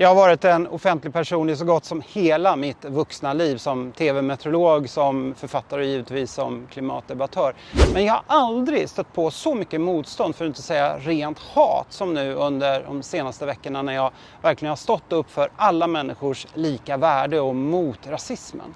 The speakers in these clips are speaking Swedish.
Jag har varit en offentlig person i så gott som hela mitt vuxna liv som tv-meteorolog, som författare och givetvis som klimatdebattör. Men jag har aldrig stött på så mycket motstånd, för att inte säga rent hat, som nu under de senaste veckorna när jag verkligen har stått upp för alla människors lika värde och mot rasismen.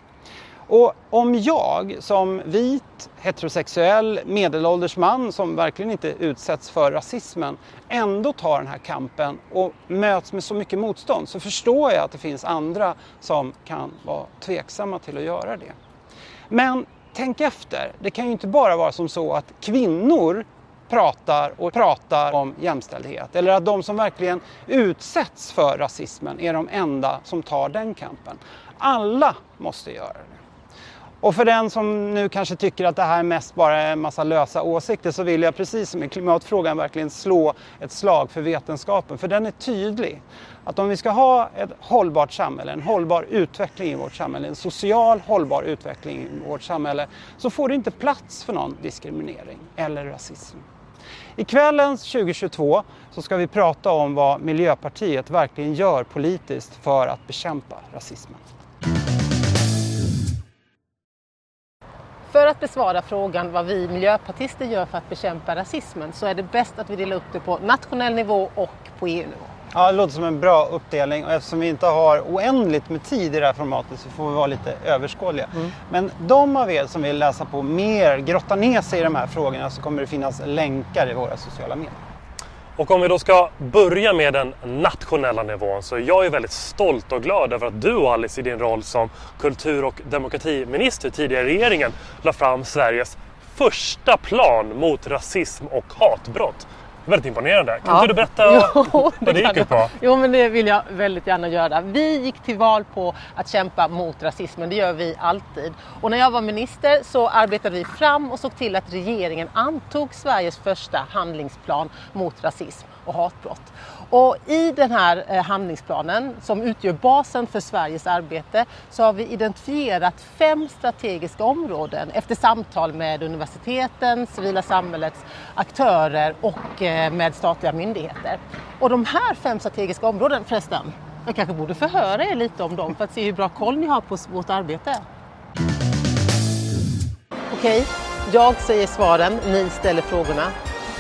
Och om jag som vit, heterosexuell, medelålders man som verkligen inte utsätts för rasismen ändå tar den här kampen och möts med så mycket motstånd så förstår jag att det finns andra som kan vara tveksamma till att göra det. Men tänk efter, det kan ju inte bara vara som så att kvinnor pratar och pratar om jämställdhet eller att de som verkligen utsätts för rasismen är de enda som tar den kampen. Alla måste göra det. Och för den som nu kanske tycker att det här mest bara är en massa lösa åsikter så vill jag precis som i klimatfrågan verkligen slå ett slag för vetenskapen. För den är tydlig. Att om vi ska ha ett hållbart samhälle, en hållbar utveckling i vårt samhälle, en social hållbar utveckling i vårt samhälle så får det inte plats för någon diskriminering eller rasism. I kvällens 2022 så ska vi prata om vad Miljöpartiet verkligen gör politiskt för att bekämpa rasismen. För att besvara frågan vad vi miljöpartister gör för att bekämpa rasismen så är det bäst att vi delar upp det på nationell nivå och på EU-nivå. Ja, det låter som en bra uppdelning och eftersom vi inte har oändligt med tid i det här formatet så får vi vara lite överskådliga. Mm. Men de av er som vill läsa på mer, grotta ner sig i de här frågorna så kommer det finnas länkar i våra sociala medier. Och om vi då ska börja med den nationella nivån så är jag ju väldigt stolt och glad över att du Alice i din roll som kultur och demokratiminister tidigare i regeringen la fram Sveriges första plan mot rasism och hatbrott. Väldigt imponerande. Kan ja. inte du berätta jo, vad det gick ut på? Jo, men det vill jag väldigt gärna göra. Vi gick till val på att kämpa mot rasismen. Det gör vi alltid. Och när jag var minister så arbetade vi fram och såg till att regeringen antog Sveriges första handlingsplan mot rasism och hatbrott. Och I den här eh, handlingsplanen som utgör basen för Sveriges arbete så har vi identifierat fem strategiska områden efter samtal med universiteten, civila samhällets aktörer och eh, med statliga myndigheter. Och de här fem strategiska områden förresten, jag kanske borde förhöra er lite om dem för att se hur bra koll ni har på vårt arbete. Okej, jag säger svaren, ni ställer frågorna.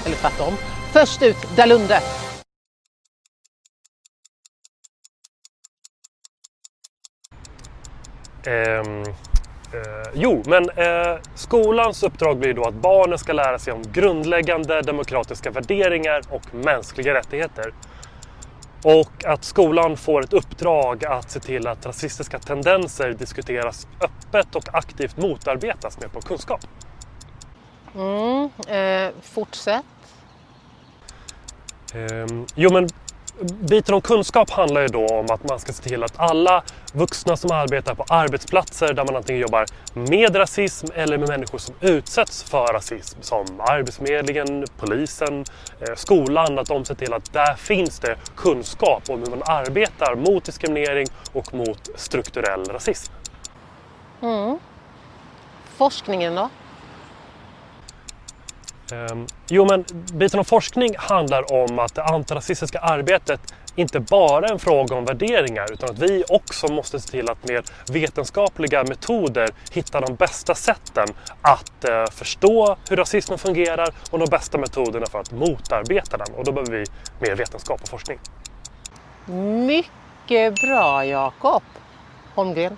Eller tvärtom. Först ut, Dalunde. Eh, eh, jo, men eh, skolans uppdrag blir då att barnen ska lära sig om grundläggande demokratiska värderingar och mänskliga rättigheter. Och att skolan får ett uppdrag att se till att rasistiska tendenser diskuteras öppet och aktivt motarbetas med på kunskap. Mm, eh, fortsätt. Ehm, jo men biten om kunskap handlar ju då om att man ska se till att alla vuxna som arbetar på arbetsplatser där man antingen jobbar med rasism eller med människor som utsätts för rasism som Arbetsförmedlingen, polisen, eh, skolan, att de ser till att där finns det kunskap om hur man arbetar mot diskriminering och mot strukturell rasism. Mm. Forskningen då? Ehm, jo, men biten om forskning handlar om att det antirasistiska arbetet inte bara är en fråga om värderingar utan att vi också måste se till att med vetenskapliga metoder hitta de bästa sätten att eh, förstå hur rasismen fungerar och de bästa metoderna för att motarbeta den. Och då behöver vi mer vetenskap och forskning. Mycket bra Jakob Holmgren.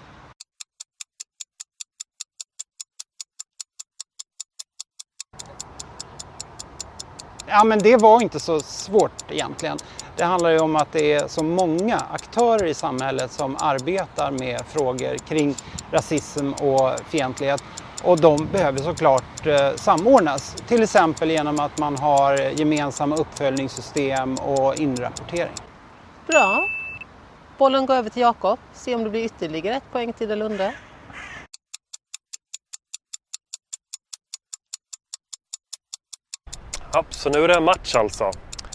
Ja, men det var inte så svårt egentligen. Det handlar ju om att det är så många aktörer i samhället som arbetar med frågor kring rasism och fientlighet. Och de behöver såklart eh, samordnas, till exempel genom att man har gemensamma uppföljningssystem och inrapportering. Bra. Bollen går över till Jakob. Se om det blir ytterligare ett poäng till Lunde. Ja, så nu är det en match alltså.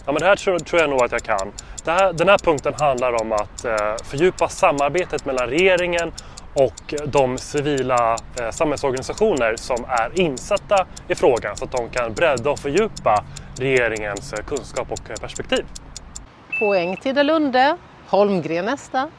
Ja, men det här tror, tror jag nog att jag kan. Här, den här punkten handlar om att eh, fördjupa samarbetet mellan regeringen och de civila eh, samhällsorganisationer som är insatta i frågan så att de kan bredda och fördjupa regeringens eh, kunskap och eh, perspektiv. Poäng till Lunde. Holmgren nästa.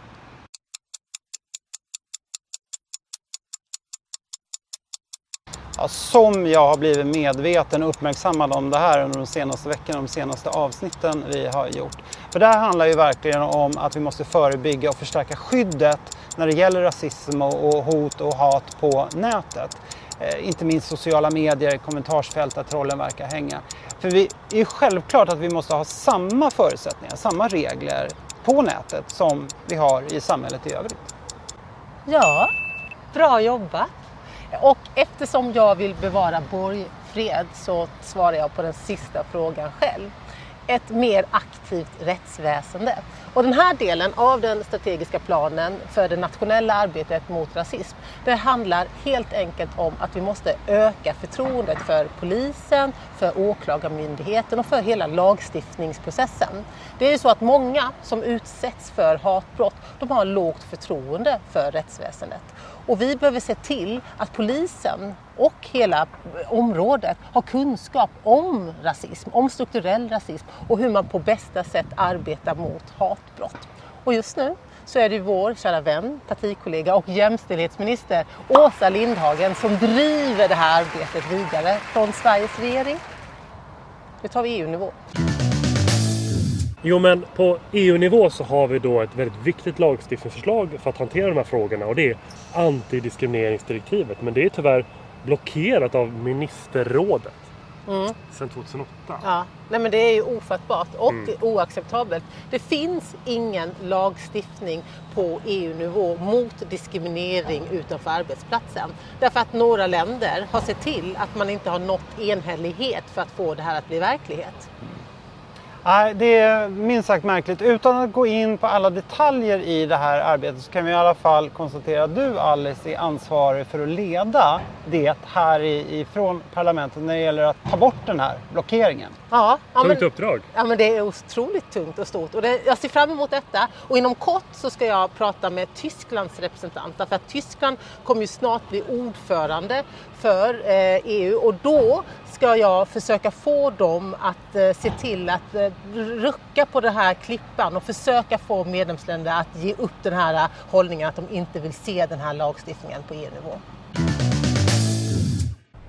Ja, som jag har blivit medveten och uppmärksammad om det här under de senaste veckorna, de senaste avsnitten vi har gjort. För det här handlar ju verkligen om att vi måste förebygga och förstärka skyddet när det gäller rasism och hot och hat på nätet. Eh, inte minst sociala medier, kommentarsfält där trollen verkar hänga. För vi, det är självklart att vi måste ha samma förutsättningar, samma regler på nätet som vi har i samhället i övrigt. Ja, bra jobbat! Och eftersom jag vill bevara borgfred så svarar jag på den sista frågan själv. Ett mer aktivt rättsväsende. Och den här delen av den strategiska planen för det nationella arbetet mot rasism, det handlar helt enkelt om att vi måste öka förtroendet för polisen, för åklagarmyndigheten och för hela lagstiftningsprocessen. Det är ju så att många som utsätts för hatbrott, de har lågt förtroende för rättsväsendet. Och vi behöver se till att polisen och hela området har kunskap om rasism, om strukturell rasism och hur man på bästa sätt arbetar mot hatbrott. Och just nu så är det vår kära vän, partikollega och jämställdhetsminister Åsa Lindhagen som driver det här arbetet vidare från Sveriges regering. Nu tar vi EU-nivå. Jo men på EU-nivå så har vi då ett väldigt viktigt lagstiftningsförslag för att hantera de här frågorna och det är antidiskrimineringsdirektivet. Men det är tyvärr blockerat av ministerrådet mm. sedan 2008. Ja, Nej, men det är ju ofattbart och mm. oacceptabelt. Det finns ingen lagstiftning på EU-nivå mot diskriminering utanför arbetsplatsen. Därför att några länder har sett till att man inte har nått enhällighet för att få det här att bli verklighet. Nej, det är minst sagt märkligt. Utan att gå in på alla detaljer i det här arbetet så kan vi i alla fall konstatera att du Alice är ansvarig för att leda det här ifrån parlamentet när det gäller att ta bort den här blockeringen. Ja, ja tungt uppdrag. Ja, men det är otroligt tungt och stort. Och det, jag ser fram emot detta. Och inom kort så ska jag prata med Tysklands representant. Därför att Tyskland kommer ju snart bli ordförande för eh, EU och då ska jag försöka få dem att eh, se till att eh, rucka på den här klippan och försöka få medlemsländer att ge upp den här eh, hållningen att de inte vill se den här lagstiftningen på EU-nivå.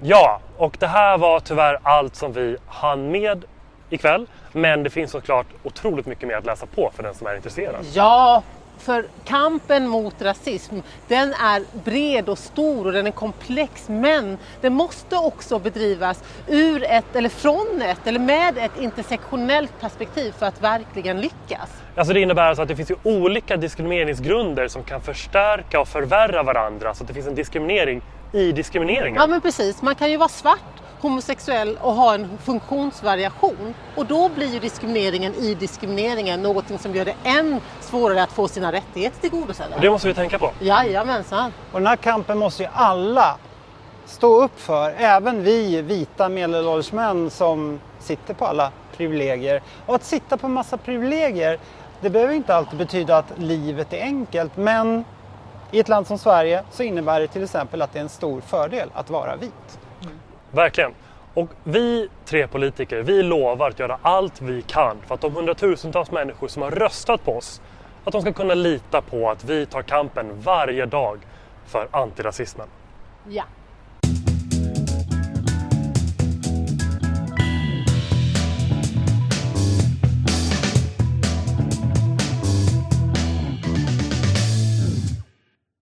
Ja, och det här var tyvärr allt som vi hann med ikväll. Men det finns såklart otroligt mycket mer att läsa på för den som är intresserad. Ja, för kampen mot rasism, den är bred och stor och den är komplex. Men den måste också bedrivas ur ett, eller från ett, eller med ett intersektionellt perspektiv för att verkligen lyckas. Alltså det innebär alltså att det finns ju olika diskrimineringsgrunder som kan förstärka och förvärra varandra. Så att det finns en diskriminering i diskrimineringen. Ja men precis, man kan ju vara svart homosexuell och ha en funktionsvariation. Och då blir ju diskrimineringen i diskrimineringen någonting som gör det än svårare att få sina rättigheter tillgodosedda. Det måste vi tänka på. Jajamensan. Och den här kampen måste ju alla stå upp för. Även vi vita medelålders män som sitter på alla privilegier. Och att sitta på massa privilegier, det behöver inte alltid betyda att livet är enkelt. Men i ett land som Sverige så innebär det till exempel att det är en stor fördel att vara vit. Verkligen. Och vi tre politiker, vi lovar att göra allt vi kan för att de hundratusentals människor som har röstat på oss, att de ska kunna lita på att vi tar kampen varje dag för antirasismen. Ja.